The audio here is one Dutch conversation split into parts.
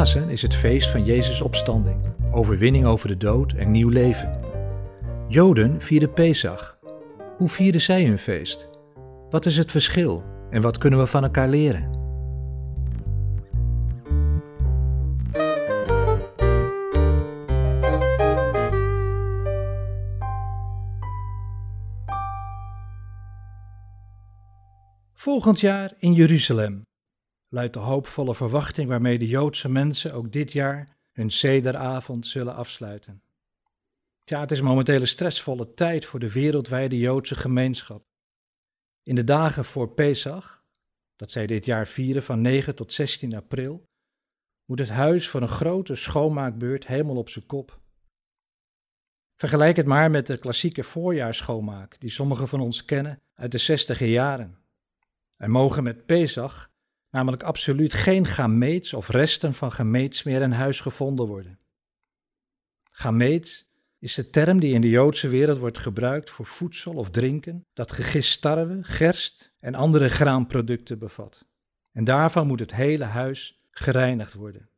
Pasen is het feest van Jezus' opstanding, overwinning over de dood en nieuw leven. Joden vieren Pesach. Hoe vieren zij hun feest? Wat is het verschil en wat kunnen we van elkaar leren? Volgend jaar in Jeruzalem luidt de hoopvolle verwachting waarmee de Joodse mensen ook dit jaar hun sederavond zullen afsluiten. Ja, het is momenteel een stressvolle tijd voor de wereldwijde Joodse gemeenschap. In de dagen voor Pesach, dat zij dit jaar vieren van 9 tot 16 april, moet het huis voor een grote schoonmaakbeurt helemaal op zijn kop. Vergelijk het maar met de klassieke voorjaarsschoonmaak die sommigen van ons kennen uit de zestiger jaren. Er mogen met Pesach namelijk absoluut geen gameets of resten van gameets meer in huis gevonden worden. Gameets is de term die in de Joodse wereld wordt gebruikt voor voedsel of drinken dat gegist tarwe, gerst en andere graanproducten bevat. En daarvan moet het hele huis gereinigd worden.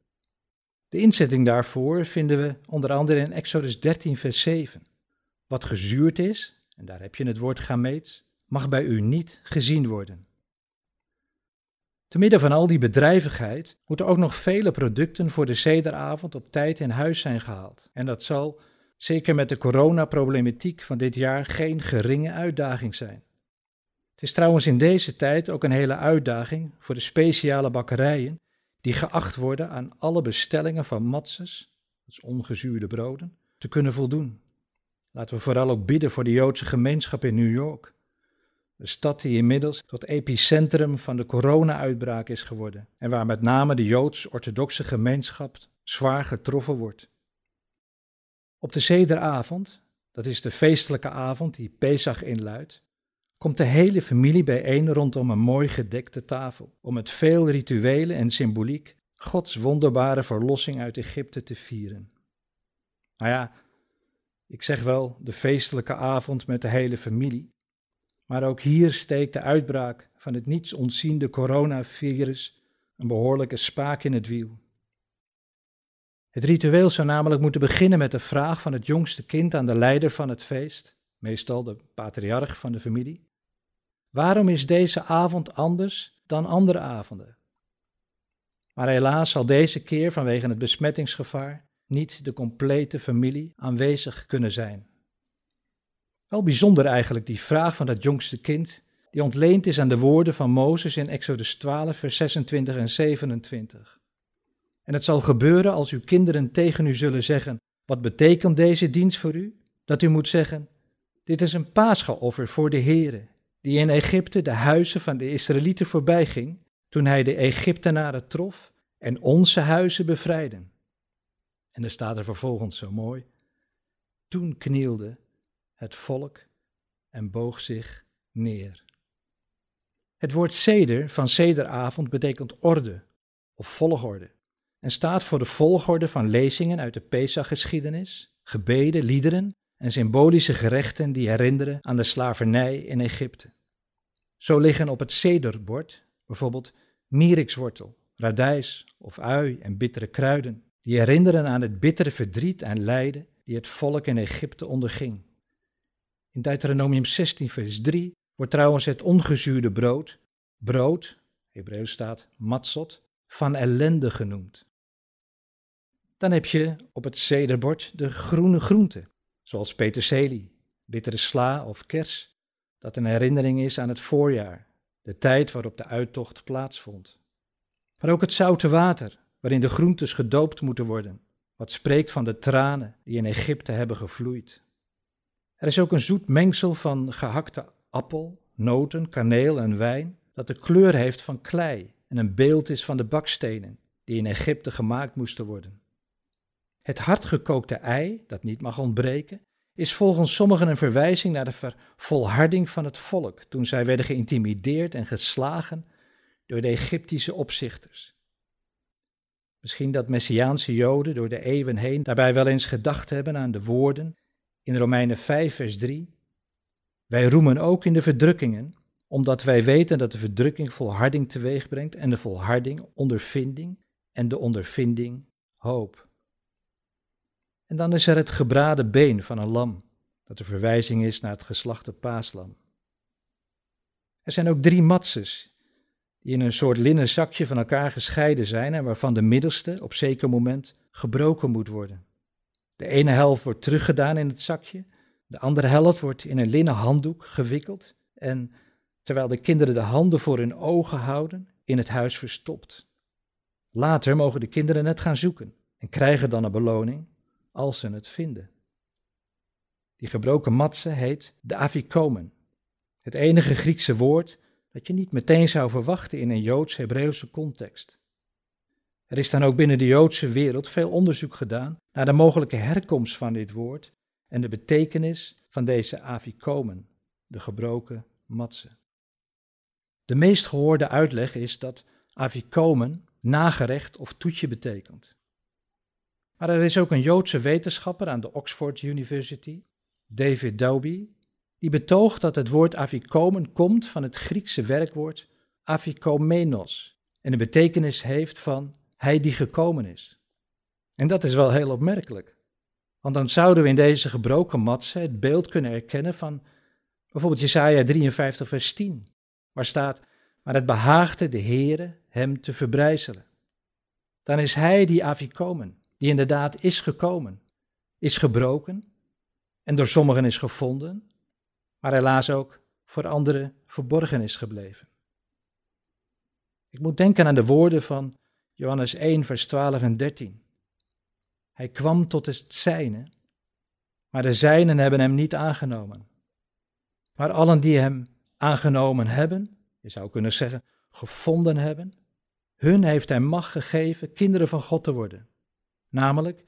De inzetting daarvoor vinden we onder andere in Exodus 13, vers 7. Wat gezuurd is, en daar heb je het woord gameets, mag bij u niet gezien worden. Te midden van al die bedrijvigheid moeten ook nog vele producten voor de zederavond op tijd in huis zijn gehaald. En dat zal, zeker met de coronaproblematiek van dit jaar, geen geringe uitdaging zijn. Het is trouwens in deze tijd ook een hele uitdaging voor de speciale bakkerijen die geacht worden aan alle bestellingen van matzes, dat is ongezuurde broden, te kunnen voldoen. Laten we vooral ook bidden voor de Joodse gemeenschap in New York de stad die inmiddels tot epicentrum van de corona-uitbraak is geworden en waar met name de Joods-orthodoxe gemeenschap zwaar getroffen wordt. Op de zederavond, dat is de feestelijke avond die Pesach inluidt, komt de hele familie bijeen rondom een mooi gedekte tafel om met veel rituelen en symboliek Gods wonderbare verlossing uit Egypte te vieren. Nou ja, ik zeg wel de feestelijke avond met de hele familie, maar ook hier steekt de uitbraak van het niets ontziende coronavirus een behoorlijke spaak in het wiel. Het ritueel zou namelijk moeten beginnen met de vraag van het jongste kind aan de leider van het feest, meestal de patriarch van de familie. Waarom is deze avond anders dan andere avonden? Maar helaas zal deze keer vanwege het besmettingsgevaar niet de complete familie aanwezig kunnen zijn. Wel bijzonder eigenlijk die vraag van dat jongste kind, die ontleend is aan de woorden van Mozes in Exodus 12, vers 26 en 27. En het zal gebeuren als uw kinderen tegen u zullen zeggen: Wat betekent deze dienst voor u? Dat u moet zeggen: Dit is een paaschaoffer voor de Heere, die in Egypte de huizen van de Israëlieten voorbijging, toen hij de Egyptenaren trof en onze huizen bevrijdde. En er staat er vervolgens zo mooi: Toen knielde het volk en boog zich neer. Het woord seder van sederavond betekent orde of volgorde en staat voor de volgorde van lezingen uit de Pesachgeschiedenis, gebeden, liederen en symbolische gerechten die herinneren aan de slavernij in Egypte. Zo liggen op het sederbord bijvoorbeeld mierikswortel, radijs of ui en bittere kruiden, die herinneren aan het bittere verdriet en lijden die het volk in Egypte onderging. In Deuteronomium 16, vers 3 wordt trouwens het ongezuurde brood, brood, Hebreeuws staat matzot, van ellende genoemd. Dan heb je op het zederbord de groene groenten, zoals peterselie, bittere sla of kers, dat een herinnering is aan het voorjaar, de tijd waarop de uittocht plaatsvond. Maar ook het zoute water, waarin de groentes gedoopt moeten worden, wat spreekt van de tranen die in Egypte hebben gevloeid. Er is ook een zoet mengsel van gehakte appel, noten, kaneel en wijn, dat de kleur heeft van klei en een beeld is van de bakstenen die in Egypte gemaakt moesten worden. Het hardgekookte ei, dat niet mag ontbreken, is volgens sommigen een verwijzing naar de volharding van het volk toen zij werden geïntimideerd en geslagen door de Egyptische opzichters. Misschien dat Messiaanse Joden door de eeuwen heen daarbij wel eens gedacht hebben aan de woorden in Romeinen 5, vers 3. Wij roemen ook in de verdrukkingen, omdat wij weten dat de verdrukking volharding teweeg brengt en de volharding ondervinding en de ondervinding hoop. En dan is er het gebraden been van een lam, dat een verwijzing is naar het geslachte paaslam. Er zijn ook drie matses, die in een soort linnen zakje van elkaar gescheiden zijn en waarvan de middelste op zeker moment gebroken moet worden. De ene helft wordt teruggedaan in het zakje, de andere helft wordt in een linnen handdoek gewikkeld en, terwijl de kinderen de handen voor hun ogen houden, in het huis verstopt. Later mogen de kinderen het gaan zoeken en krijgen dan een beloning als ze het vinden. Die gebroken matse heet de afikomen, het enige Griekse woord dat je niet meteen zou verwachten in een Joods-Hebreeuwse context. Er is dan ook binnen de Joodse wereld veel onderzoek gedaan naar de mogelijke herkomst van dit woord en de betekenis van deze afikomen, de gebroken matse. De meest gehoorde uitleg is dat afikomen nagerecht of toetje betekent. Maar er is ook een Joodse wetenschapper aan de Oxford University, David Dauby, die betoogt dat het woord afikomen komt van het Griekse werkwoord afikomenos en de betekenis heeft van hij die gekomen is. En dat is wel heel opmerkelijk, want dan zouden we in deze gebroken matse het beeld kunnen herkennen van bijvoorbeeld Jesaja 53 vers 10, waar staat, maar het behaagde de Heere hem te verbrijzelen. Dan is hij die afikomen, die inderdaad is gekomen, is gebroken en door sommigen is gevonden, maar helaas ook voor anderen verborgen is gebleven. Ik moet denken aan de woorden van Johannes 1, vers 12 en 13. Hij kwam tot het zijne, maar de zijnen hebben hem niet aangenomen. Maar allen die hem aangenomen hebben, je zou kunnen zeggen gevonden hebben, hun heeft hij macht gegeven kinderen van God te worden, namelijk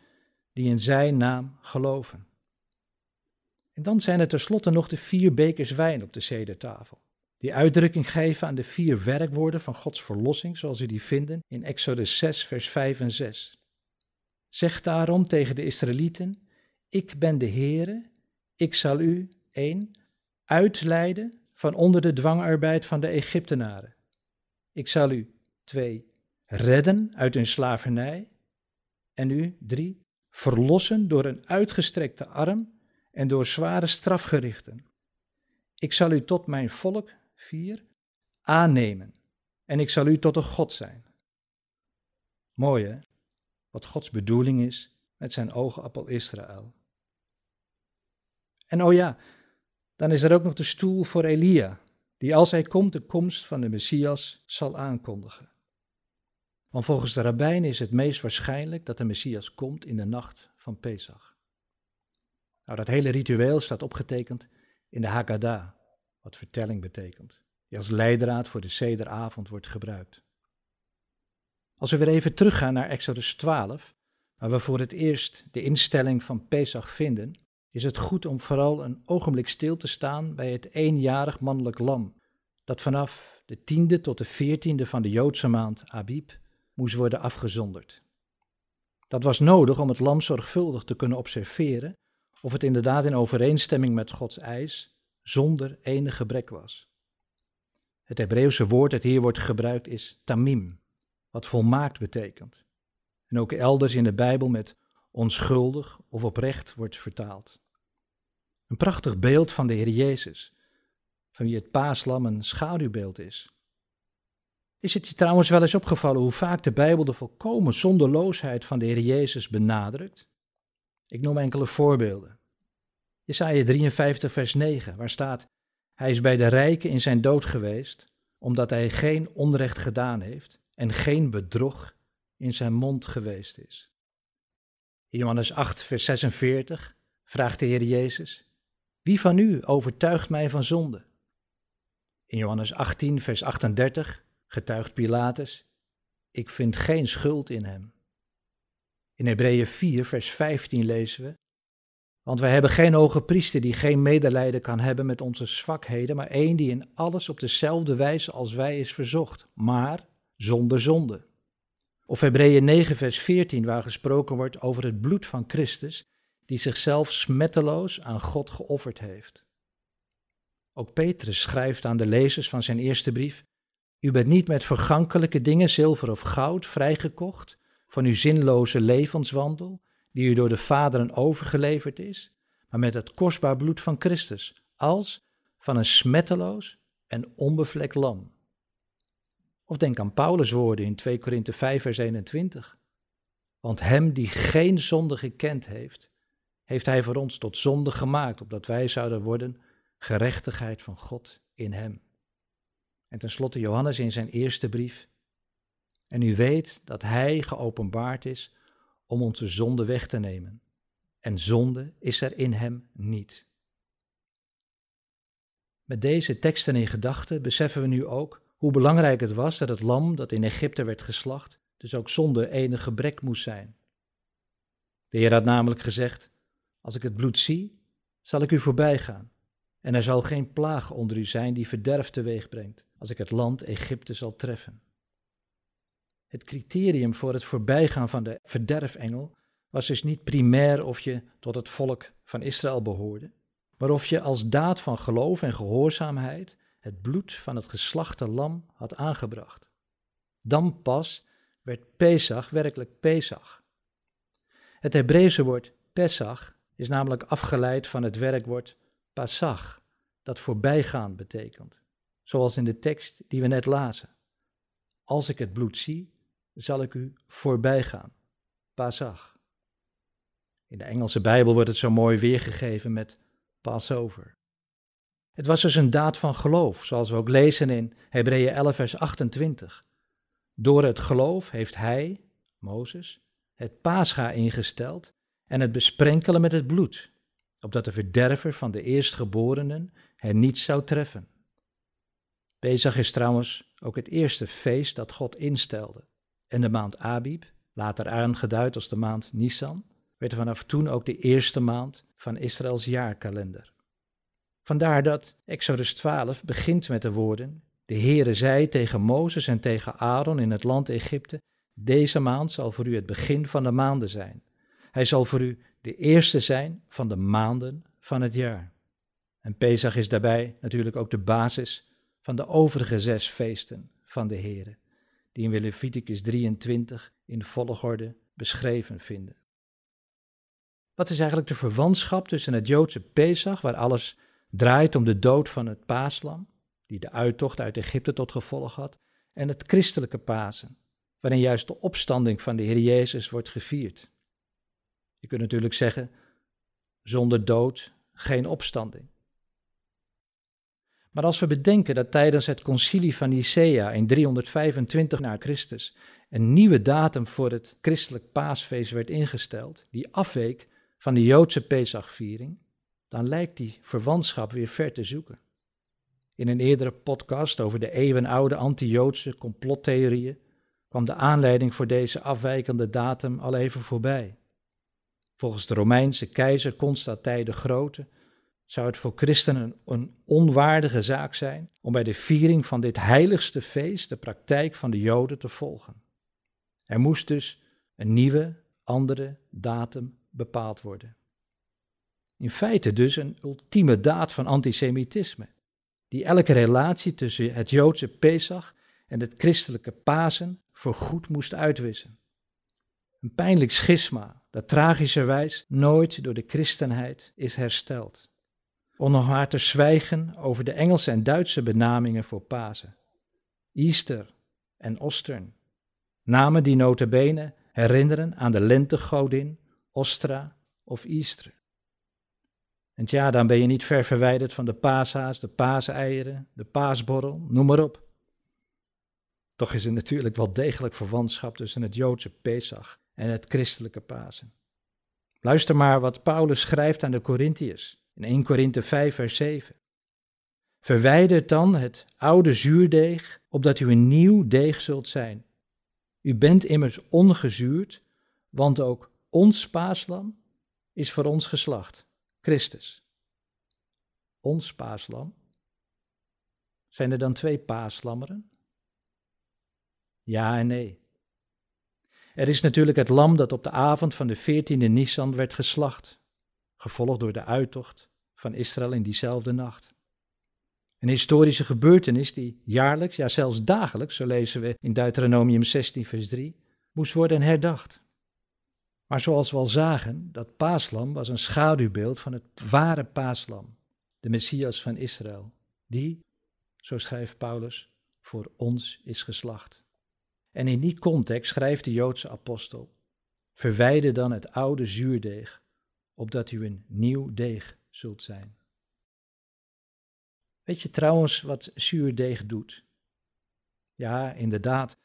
die in zijn naam geloven. En dan zijn er tenslotte nog de vier bekers wijn op de cedertafel, die uitdrukking geven aan de vier werkwoorden van Gods verlossing, zoals we die vinden in Exodus 6, vers 5 en 6. Zeg daarom tegen de Israëlieten: Ik ben de Heere, ik zal u, 1. uitleiden van onder de dwangarbeid van de Egyptenaren. Ik zal u, 2. redden uit hun slavernij. En u, 3. verlossen door een uitgestrekte arm en door zware strafgerichten. Ik zal u tot mijn volk, vier, aannemen en ik zal u tot een God zijn. Mooi hè, wat Gods bedoeling is met zijn oogappel Israël. En oh ja, dan is er ook nog de stoel voor Elia, die als hij komt de komst van de Messias zal aankondigen. Want volgens de rabbijnen is het meest waarschijnlijk dat de Messias komt in de nacht van Pesach. Nou, dat hele ritueel staat opgetekend in de Haggadah, wat vertelling betekent, die als leidraad voor de sederavond wordt gebruikt. Als we weer even teruggaan naar Exodus 12, waar we voor het eerst de instelling van Pesach vinden, is het goed om vooral een ogenblik stil te staan bij het eenjarig mannelijk lam, dat vanaf de tiende tot de veertiende van de Joodse maand Abib moest worden afgezonderd. Dat was nodig om het lam zorgvuldig te kunnen observeren of het inderdaad in overeenstemming met Gods eis zonder enig gebrek was. Het Hebreeuwse woord dat hier wordt gebruikt is tamim, wat volmaakt betekent. En ook elders in de Bijbel met onschuldig of oprecht wordt vertaald. Een prachtig beeld van de Heer Jezus, van wie het paaslam een schaduwbeeld is. Is het je trouwens wel eens opgevallen hoe vaak de Bijbel de volkomen zonderloosheid van de Heer Jezus benadrukt? Ik noem enkele voorbeelden. Jesaja 53 vers 9, waar staat, Hij is bij de rijken in zijn dood geweest, omdat hij geen onrecht gedaan heeft en geen bedrog in zijn mond geweest is. In Johannes 8 vers 46 vraagt de Heer Jezus, Wie van u overtuigt mij van zonde? In Johannes 18 vers 38 getuigt Pilatus, Ik vind geen schuld in hem. In Hebreeën 4, vers 15 lezen we: Want wij hebben geen hoge priester die geen medelijden kan hebben met onze zwakheden, maar één die in alles op dezelfde wijze als wij is verzocht, maar zonder zonde. Of Hebreeën 9, vers 14, waar gesproken wordt over het bloed van Christus, die zichzelf smetteloos aan God geofferd heeft. Ook Petrus schrijft aan de lezers van zijn eerste brief: U bent niet met vergankelijke dingen, zilver of goud, vrijgekocht van uw zinloze levenswandel, die u door de vaderen overgeleverd is, maar met het kostbaar bloed van Christus, als van een smetteloos en onbevlekt lam. Of denk aan Paulus' woorden in 2 Korinthe 5 vers 21. Want hem die geen zonde gekend heeft, heeft hij voor ons tot zonde gemaakt, opdat wij zouden worden gerechtigheid van God in hem. En tenslotte Johannes in zijn eerste brief. En u weet dat hij geopenbaard is om onze zonde weg te nemen. En zonde is er in hem niet. Met deze teksten in gedachten beseffen we nu ook hoe belangrijk het was dat het lam dat in Egypte werd geslacht, dus ook zonder enig gebrek moest zijn. De Heer had namelijk gezegd: Als ik het bloed zie, zal ik u voorbij gaan, en er zal geen plaag onder u zijn die verderf teweeg brengt, als ik het land Egypte zal treffen. Het criterium voor het voorbijgaan van de verderfengel was dus niet primair of je tot het volk van Israël behoorde, maar of je als daad van geloof en gehoorzaamheid het bloed van het geslachte lam had aangebracht. Dan pas werd Pesach werkelijk Pesach. Het Hebreeuwse woord Pesach is namelijk afgeleid van het werkwoord Pasach, dat voorbijgaan betekent, zoals in de tekst die we net lazen. Als ik het bloed zie, zal ik u voorbijgaan. Pasach. In de Engelse Bijbel wordt het zo mooi weergegeven met Passover. Het was dus een daad van geloof, zoals we ook lezen in Hebreeën 11, vers 28. Door het geloof heeft hij, Mozes, het paascha ingesteld en het besprenkelen met het bloed, opdat de verderver van de eerstgeborenen hen niet zou treffen. Pesach is trouwens ook het eerste feest dat God instelde. En de maand Abib, later aangeduid als de maand Nisan, werd vanaf toen ook de eerste maand van Israëls jaarkalender. Vandaar dat Exodus 12 begint met de woorden: De Heere zei tegen Mozes en tegen Aaron in het land Egypte: Deze maand zal voor u het begin van de maanden zijn. Hij zal voor u de eerste zijn van de maanden van het jaar. En Pesach is daarbij natuurlijk ook de basis van de overige zes feesten van de Heere, die in Leviticus 23 in volgorde beschreven vinden. Wat is eigenlijk de verwantschap tussen het Joodse Pesach, waar alles draait om de dood van het paaslam, die de uittocht uit Egypte tot gevolg had, en het christelijke Pasen, waarin juist de opstanding van de Heer Jezus wordt gevierd. Je kunt natuurlijk zeggen, zonder dood geen opstanding. Maar als we bedenken dat tijdens het concilie van Nicea in 325 na Christus een nieuwe datum voor het christelijk paasfeest werd ingesteld, die afweek van de Joodse Pesachviering, dan lijkt die verwantschap weer ver te zoeken. In een eerdere podcast over de eeuwenoude anti-Joodse complottheorieën kwam de aanleiding voor deze afwijkende datum al even voorbij. Volgens de Romeinse keizer Constantijn de Grote zou het voor christenen een onwaardige zaak zijn om bij de viering van dit heiligste feest de praktijk van de Joden te volgen. Er moest dus een nieuwe, andere datum bepaald worden. In feite dus een ultieme daad van antisemitisme, die elke relatie tussen het Joodse Pesach en het christelijke Pasen voorgoed moest uitwissen. Een pijnlijk schisma dat tragischerwijs nooit door de christenheid is hersteld. Om nog maar te zwijgen over de Engelse en Duitse benamingen voor Pasen. Easter en Ostern. Namen die notabene herinneren aan de lentegodin Ostra of Easter. En ja, dan ben je niet ver verwijderd van de paashaas, de paaseieren, de paasborrel, noem maar op. Toch is er natuurlijk wel degelijk verwantschap tussen het Joodse Pesach en het christelijke Pasen. Luister maar wat Paulus schrijft aan de Corinthiërs in 1 Korinthe 5 vers 7. Verwijder dan het oude zuurdeeg, opdat u een nieuw deeg zult zijn. U bent immers ongezuurd, want ook ons paaslam is voor ons geslacht. Christus. Ons paaslam. Zijn er dan twee paaslammeren? Ja en nee. Er is natuurlijk het lam dat op de avond van de 14e Nisan werd geslacht, gevolgd door de uittocht van Israël in diezelfde nacht. Een historische gebeurtenis die jaarlijks, ja zelfs dagelijks, zo lezen we in Deuteronomium 16, vers 3, moest worden herdacht. Maar zoals we al zagen, dat paaslam was een schaduwbeeld van het ware paaslam, de Messias van Israël, die, zo schrijft Paulus, voor ons is geslacht. En in die context schrijft de Joodse apostel: Verwijder dan het oude zuurdeeg, opdat u een nieuw deeg zult zijn. Weet je trouwens wat zuurdeeg doet? Ja, inderdaad,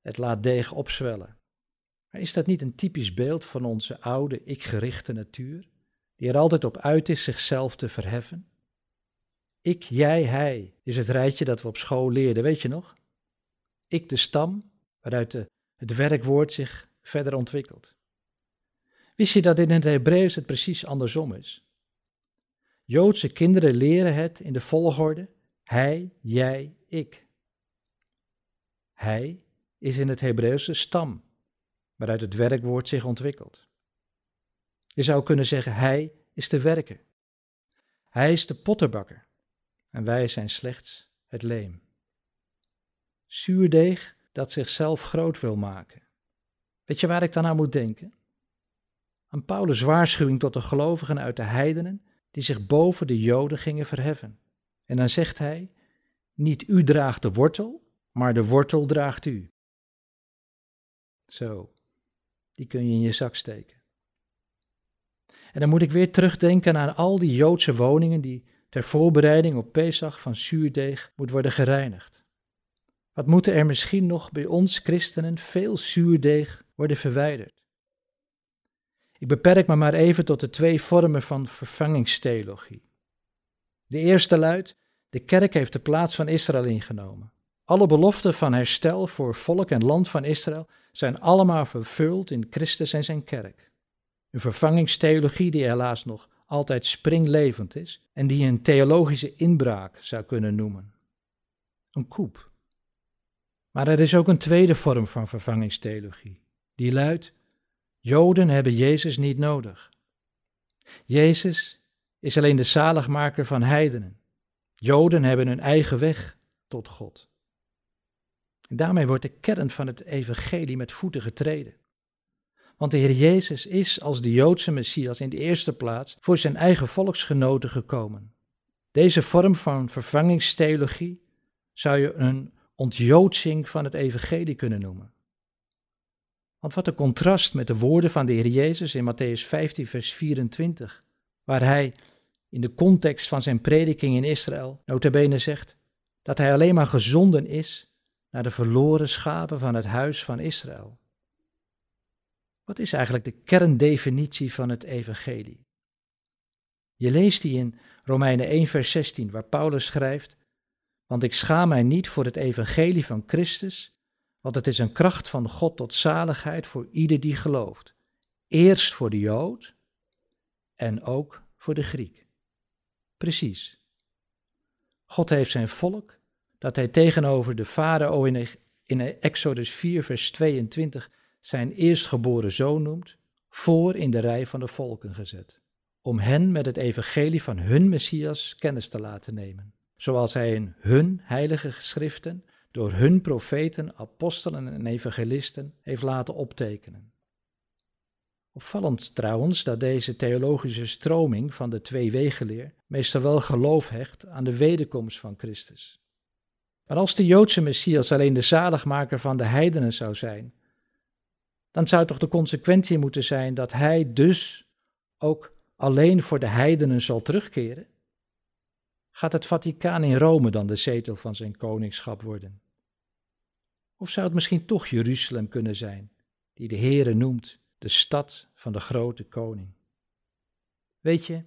het laat deeg opzwellen. Maar is dat niet een typisch beeld van onze oude, ik-gerichte natuur, die er altijd op uit is zichzelf te verheffen? Ik, jij, hij is het rijtje dat we op school leerden, weet je nog? Ik de stam, waaruit de, het werkwoord zich verder ontwikkelt. Wist je dat in het Hebreeuws het precies andersom is? Joodse kinderen leren het in de volgorde hij, jij, ik. Hij is in het Hebreeuws de stam, waaruit het werkwoord zich ontwikkelt. Je zou kunnen zeggen, hij is de werker. Hij is de potterbakker en wij zijn slechts het leem. Zuurdeeg dat zichzelf groot wil maken. Weet je waar ik dan aan moet denken? Aan Paulus' waarschuwing tot de gelovigen uit de heidenen die zich boven de Joden gingen verheffen. En dan zegt hij: Niet u draagt de wortel, maar de wortel draagt u. Zo, die kun je in je zak steken. En dan moet ik weer terugdenken aan al die Joodse woningen die ter voorbereiding op Pesach van zuurdeeg moet worden gereinigd. Wat moeten er misschien nog bij ons christenen veel zuurdeeg worden verwijderd? Ik beperk me maar even tot de twee vormen van vervangingstheologie. De eerste luidt: de kerk heeft de plaats van Israël ingenomen. Alle beloften van herstel voor volk en land van Israël zijn allemaal vervuld in Christus en zijn kerk. Een vervangingstheologie die helaas nog altijd springlevend is en die een theologische inbraak zou kunnen noemen. Een koep. Maar er is ook een tweede vorm van vervangingstheologie, die luidt: Joden hebben Jezus niet nodig. Jezus is alleen de zaligmaker van heidenen. Joden hebben hun eigen weg tot God. En daarmee wordt de kern van het evangelie met voeten getreden. Want de Heer Jezus is als de Joodse Messias in de eerste plaats voor zijn eigen volksgenoten gekomen. Deze vorm van vervangingstheologie zou je een ontjoodsing van het evangelie kunnen noemen. Want wat een contrast met de woorden van de Heer Jezus in Matthäus 15, vers 24, waar hij in de context van zijn prediking in Israël notabene zegt dat hij alleen maar gezonden is naar de verloren schapen van het huis van Israël. Wat is eigenlijk de kerndefinitie van het evangelie? Je leest die in Romeinen 1, vers 16, waar Paulus schrijft: Want ik schaam mij niet voor het evangelie van Christus, want het is een kracht van God tot zaligheid voor ieder die gelooft. Eerst voor de Jood en ook voor de Griek. Precies. God heeft zijn volk, dat hij tegenover de farao in Exodus 4, vers 22 zijn eerstgeboren zoon noemt, voor in de rij van de volken gezet, om hen met het evangelie van hun Messias kennis te laten nemen, zoals hij in hun heilige geschriften door hun profeten, apostelen en evangelisten heeft laten optekenen. Opvallend trouwens dat deze theologische stroming van de twee wegenleer meestal wel geloof hecht aan de wederkomst van Christus. Maar als de Joodse Messias alleen de zaligmaker van de heidenen zou zijn, dan zou toch de consequentie moeten zijn dat hij dus ook alleen voor de heidenen zal terugkeren? Gaat het Vaticaan in Rome dan de zetel van zijn koningschap worden? Of zou het misschien toch Jeruzalem kunnen zijn, die de Heere noemt de stad van de grote koning? Weet je,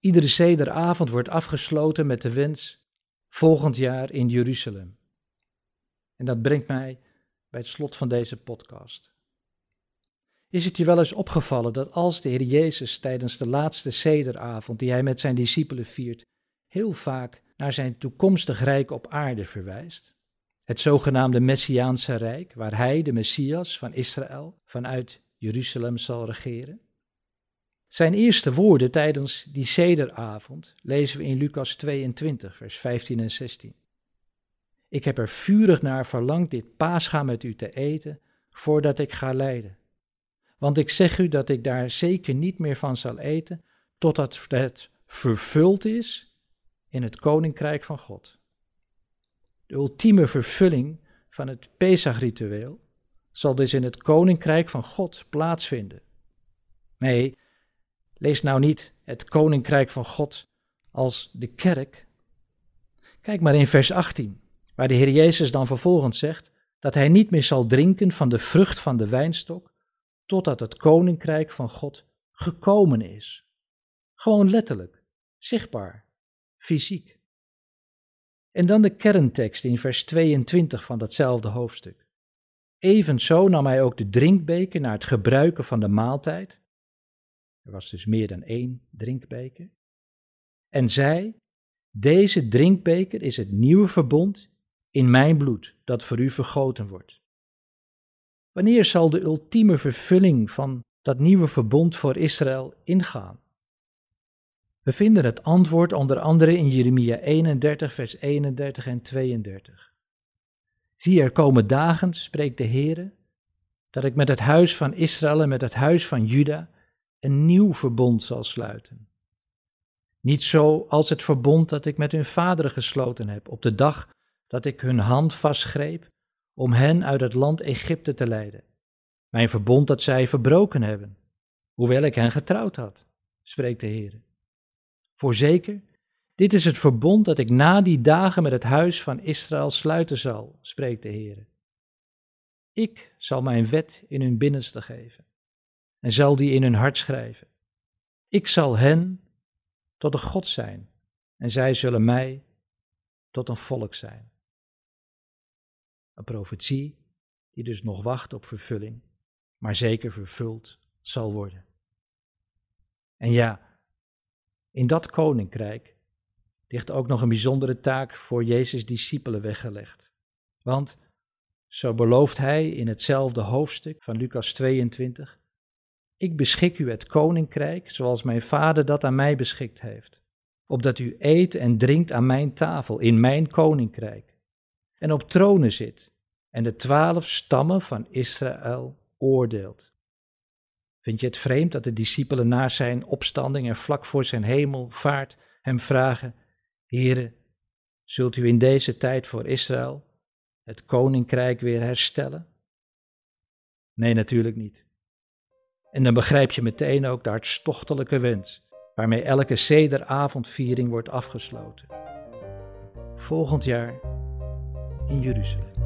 iedere zederavond wordt afgesloten met de wens volgend jaar in Jeruzalem. En dat brengt mij bij het slot van deze podcast. Is het je wel eens opgevallen dat als de Heer Jezus tijdens de laatste sederavond die hij met zijn discipelen viert, heel vaak naar zijn toekomstig rijk op aarde verwijst? Het zogenaamde Messiaanse Rijk, waar hij, de Messias van Israël, vanuit Jeruzalem zal regeren? Zijn eerste woorden tijdens die sederavond lezen we in Lucas 22, vers 15 en 16. Ik heb er vurig naar verlangd dit paascha met u te eten, voordat ik ga lijden. Want ik zeg u dat ik daar zeker niet meer van zal eten, totdat het vervuld is in het koninkrijk van God. De ultieme vervulling van het Pesach-ritueel zal dus in het koninkrijk van God plaatsvinden. Nee, lees nou niet het koninkrijk van God als de kerk. Kijk maar in vers 18, waar de Heer Jezus dan vervolgens zegt dat hij niet meer zal drinken van de vrucht van de wijnstok, totdat het koninkrijk van God gekomen is. Gewoon letterlijk, zichtbaar, fysiek. En dan de kerntekst in vers 22 van datzelfde hoofdstuk. Evenzo nam hij ook de drinkbeker naar het gebruiken van de maaltijd. Er was dus meer dan één drinkbeker. En zei: Deze drinkbeker is het nieuwe verbond in mijn bloed, dat voor u vergoten wordt. Wanneer zal de ultieme vervulling van dat nieuwe verbond voor Israël ingaan? We vinden het antwoord onder andere in Jeremia 31, vers 31 en 32. Zie, er komen dagen, spreekt de Heere, dat ik met het huis van Israël en met het huis van Juda een nieuw verbond zal sluiten. Niet zo als het verbond dat ik met hun vaderen gesloten heb op de dag dat ik hun hand vastgreep om hen uit het land Egypte te leiden. Mijn verbond dat zij verbroken hebben, hoewel ik hen getrouwd had, spreekt de Heer. Voorzeker, dit is het verbond dat ik na die dagen met het huis van Israël sluiten zal, spreekt de Heer. Ik zal mijn wet in hun binnenste geven en zal die in hun hart schrijven. Ik zal hen tot een God zijn en zij zullen mij tot een volk zijn. Een profetie die dus nog wacht op vervulling, maar zeker vervuld zal worden. En ja, in dat koninkrijk ligt ook nog een bijzondere taak voor Jezus' discipelen weggelegd. Want, zo belooft hij in hetzelfde hoofdstuk van Lucas 22, ik beschik u het koninkrijk zoals mijn vader dat aan mij beschikt heeft, opdat u eet en drinkt aan mijn tafel in mijn koninkrijk en op tronen zit en de twaalf stammen van Israël oordeelt. Vind je het vreemd dat de discipelen na zijn opstanding en vlak voor zijn hemelvaart hem vragen, Here, zult u in deze tijd voor Israël het koninkrijk weer herstellen? Nee, natuurlijk niet. En dan begrijp je meteen ook de hartstochtelijke wens waarmee elke sederavondviering wordt afgesloten. Volgend jaar in Jeruzalem.